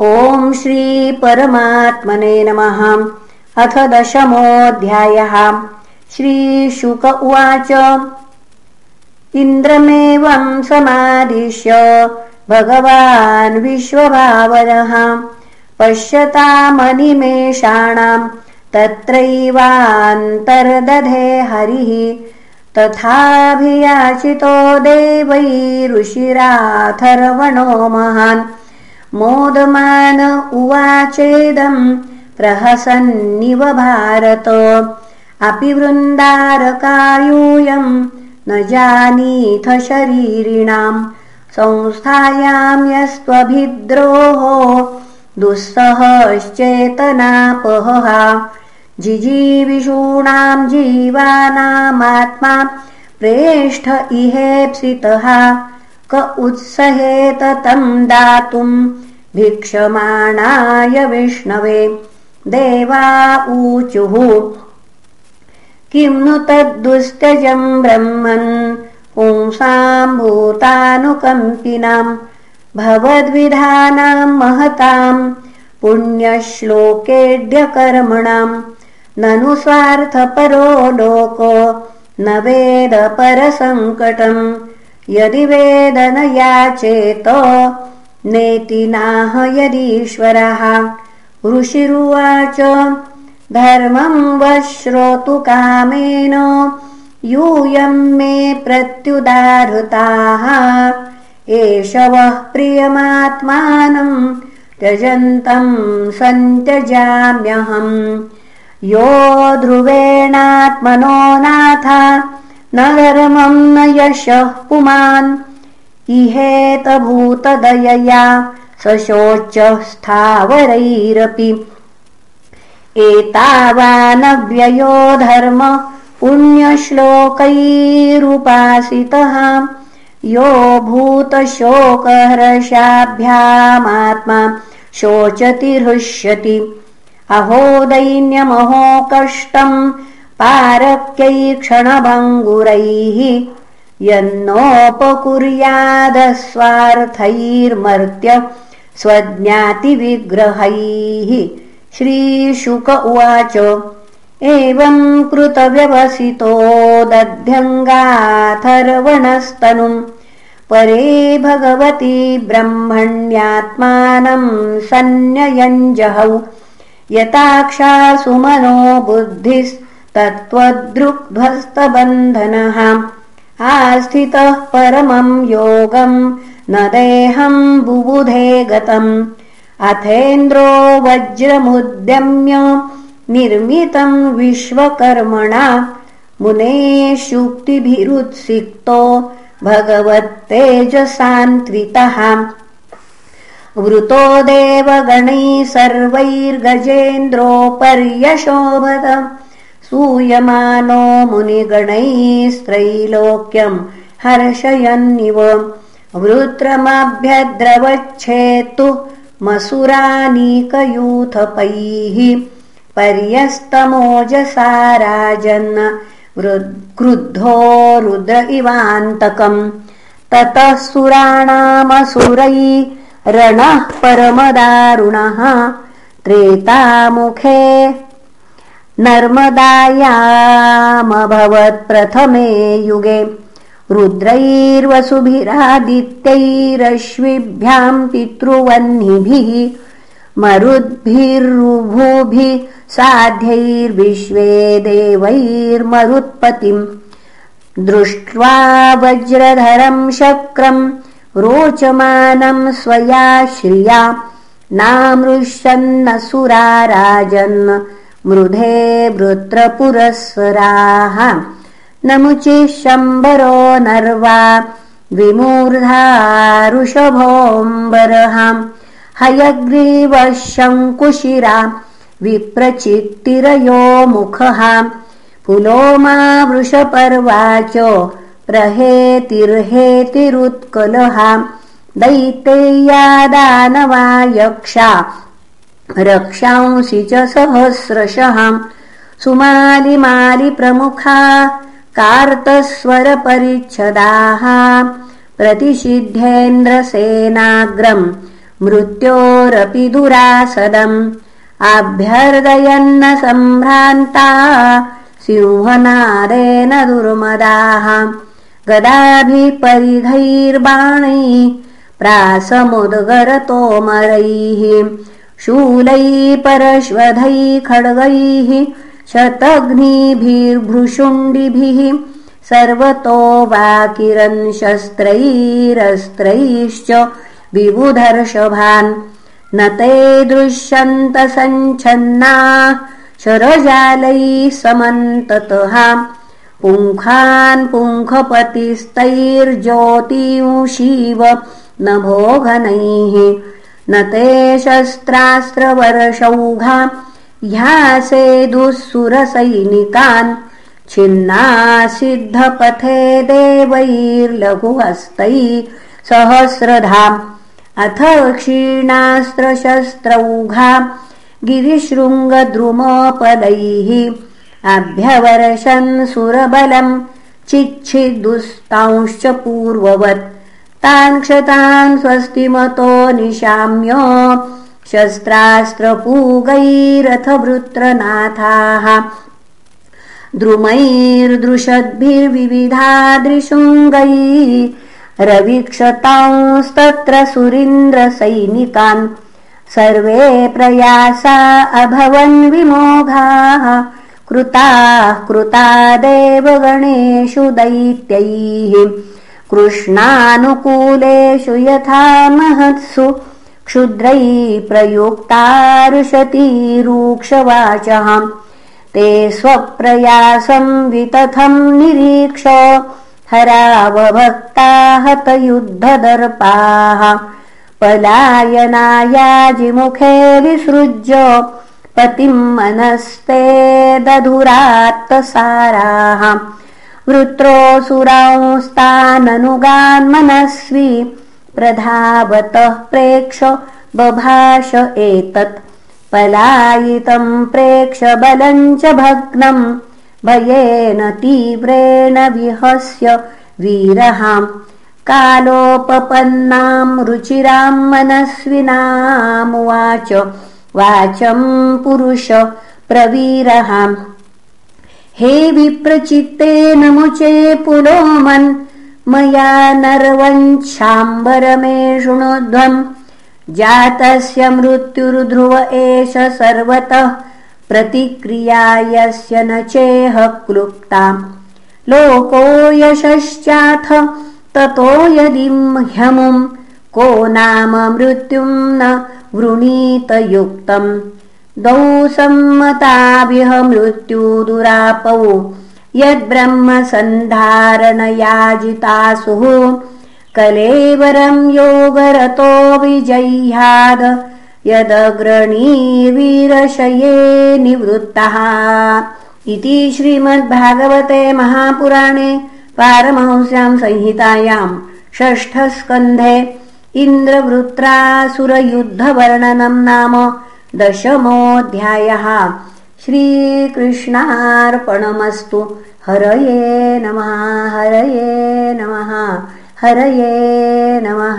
ॐ श्रीपरमात्मने नमः। अथ दशमोऽध्यायः। श्रीशुक उवाच। इन्द्रमेवं समादिश्य भगवान् विश्वभावनः। पश्यतामनिमेषाणाम् तत्रैवान्तर्दधे हरिः। तथाभियाचितो देवैरुषिराथर्वणो महान् मोदमान उवाचेदम् प्रहसन्निव भारत। अपि वृन्दारकायूयम् न जानीथ शरीरिणाम् संस्थायां यस्त्वभिद्रोहो दुःसहश्चेतनापहहा जिजीविषूणाम् जीवानामात्मा प्रेष्ठ इहेप्सितः क उत्सहेत तम् दातुम्। भिक्षमाणाय विष्णवे देवा ऊचुः। किम् नु तद्दुस्तजम् ब्रह्मन्? पुंसाम् भूतानुकम्पिनाम्। भवद्विधानाम् महताम्। पुण्यश्लोकेड्यकर्मणाम् ननु स्वार्थपरो लोको न वेद परसङ्कटम् यदि वेदन याचेत नेति नाह यदीश्वरः ऋषिरुवाच धर्मम् वश्रोतुकामेन यूयम् मे प्रत्युदाहृताः। एष वः प्रियमात्मानम् त्यजन्तम् सन्त्यजाम्यहम् यो ध्रुवेणात्मनो नाथ न धर्मम् न यशः पुमान् इहेतभूतदयया सशोच्यः स्थावरैरपि एतावानव्ययो धर्म पुण्यश्लोकैरुपासितः। यो भूतशोकहर्षाभ्यामात्मा शोचति हृष्यति। अहो दैन्यमहो कष्टम् पारक्यैक्षणभङ्गुरैः यन्नोपकुर्यादस्वार्थैर्मर्त्य स्वज्ञातिविग्रहैः श्रीशुक उवाच। एवम् कृतव्यवसितो दध्यङ्गाथर्वणस्तनुम् परे भगवती ब्रह्मण्यात्मानम् सन्न्ययञ्जहौ। यताक्षा सुमनो बुद्धिस्तत्त्वदृग्ध्वस्तबन्धनः आस्थितः परमम् योगम् न देहम् बुबुधे गतम्। अथेन्द्रो वज्रमुद्यम्य निर्मितम् विश्वकर्मणा। मुनेशुक्तिभिरुत्सिक्तो भगवत्तेजसान्त्रितः वृतो देवगणैः सर्वैर्गजेन्द्रोपर्यशोभत सूयमानो मुनिगणैस्त्रैलोक्यम् हर्षयन्निव वृत्रमभ्यद्रवच्छेतु मसुरानीकयूथपैः पर्यस्तमोजसा राजन् क्रुद्धो रुद्र इवान्तकम् ततः सुराणामसुरै रणः परमदारुणः त्रेतामुखे नर्मदायामभवत्प्रथमे युगे रुद्रैर्वसुभिरादित्यैरश्विभ्याम् पितृवह्निभिः मरुद्भिरुभुभिः साध्यैर्विश्वे देवैर्मरुत्पतिम् दृष्ट्वा वज्रधरम् शक्रम् रोचमानम् स्वया श्रिया नामृशन्नसुरा राजन् मृधे वृत्रपुरःसराः नमुचिः शम्बरो नर्वा विमूर्धारुषभोऽम्बरहाम् हयग्रीवः शङ्कुशिरा विप्रचित्तिरयो मुखः। पुलोमा वृषपर्वा च रहेतिर्हेतिरुत्कलः दैतेया दानवा यक्षा रक्षांसि च सहस्रशः। सुमालिमालिप्रमुखा कार्तस्वरपरिच्छदाः। प्रतिषिध्येन्द्रसेनाग्रम् मृत्योरपि दुरासदम्। आभ्यर्दयन्न सम्भ्रान्ता सिंहनादेन दुर्मदाः। गदाभिः परिधैर्बाणैः प्रासमुद्गरतोमरैः शूलैः परश्वधैः खड्गैः शतघ्निभिर्भृशुण्डिभिः सर्वतो वाकिरन् शस्त्रैरस्त्रैश्च विबुधर्षभान्। न ते दृश्यन्त सञ्छन्ना शरजालैः समन्ततः। पुङ्खान् पुङ्खपतिस्तैर्ज्योतिंशिव न भोगनैः न ते शस्त्रास्त्रवर्षौघा ह्यासे दुःसुरसैनिकान् छिन्ना सिद्धपथे देवैर्लघुहस्तैः सहस्रधाम् अथ क्षीणास्त्रशस्त्रौघा गिरिशृङ्गद्रुमपदैः अभ्यवर्षन् सुरबलम् चिच्छिदुस्तांश्च पूर्ववत् तान् क्षतान् स्वस्तिमतो निशाम्य शस्त्रास्त्रपूगैरथवृत्रनाथाः। द्रुमैर्दृशद्भिर्विविधादृशृङ्गैः रविक्षतांस्तत्र सुरीन्द्रसैनिकान्। सर्वे प्रयासा अभवन् विमोघाः। कृताः कृता देवगणेषु दैत्यैः कृष्णानुकूलेषु यथा महत्सु क्षुद्रैः प्रयुक्तारुषतीरूक्षवाचः ते स्वप्रयासम् वितथम् निरीक्ष हरावभक्ता हतयुद्धदर्पाः पलायनायाजिमुखे विसृज्य पतिम् मनस्ते दधुरात्तसाराः वृत्रोऽसुरांस्ताननुगान्मनस्वी प्रधावतः प्रेक्ष बभाष एतत्। पलायितम् प्रेक्ष बलम् च भग्नम्। भयेन तीव्रेण विहस्य वीरहाम्। कालोपपन्नाम् रुचिराम् मनस्विनामुवाच वाचम् पुरुष प्रवीरहाम् हे विप्रचित्तेन मुचे पुलोमन् मया नर्वञ्छाम्बरमे शृणोध्वम् जातस्य मृत्युर्ध्रुव एष सर्वतः प्रतिक्रिया यस्य न चेह क्लुप्ता लोको यशश्चाथ ततो यदिह्यमुम् को नाम मृत्युम् न वृणीतयुक्तम् द्वौ सम्मताभिह मृत्युदुरापौ यद्ब्रह्मसन्धारणयाजितासुः कलेवरम् योगरतो विजह्याद यदग्रणीवीरशये निवृत्तः। इति श्रीमद्भागवते महापुराणे पारमहंस्याम् संहितायाम् षष्ठस्कन्धे इन्द्रवृत्रासुरयुद्धवर्णनम् नाम दशमोऽध्यायः. श्रीकृष्णार्पणमस्तु. हरये नमः हरये नमः हरये नमः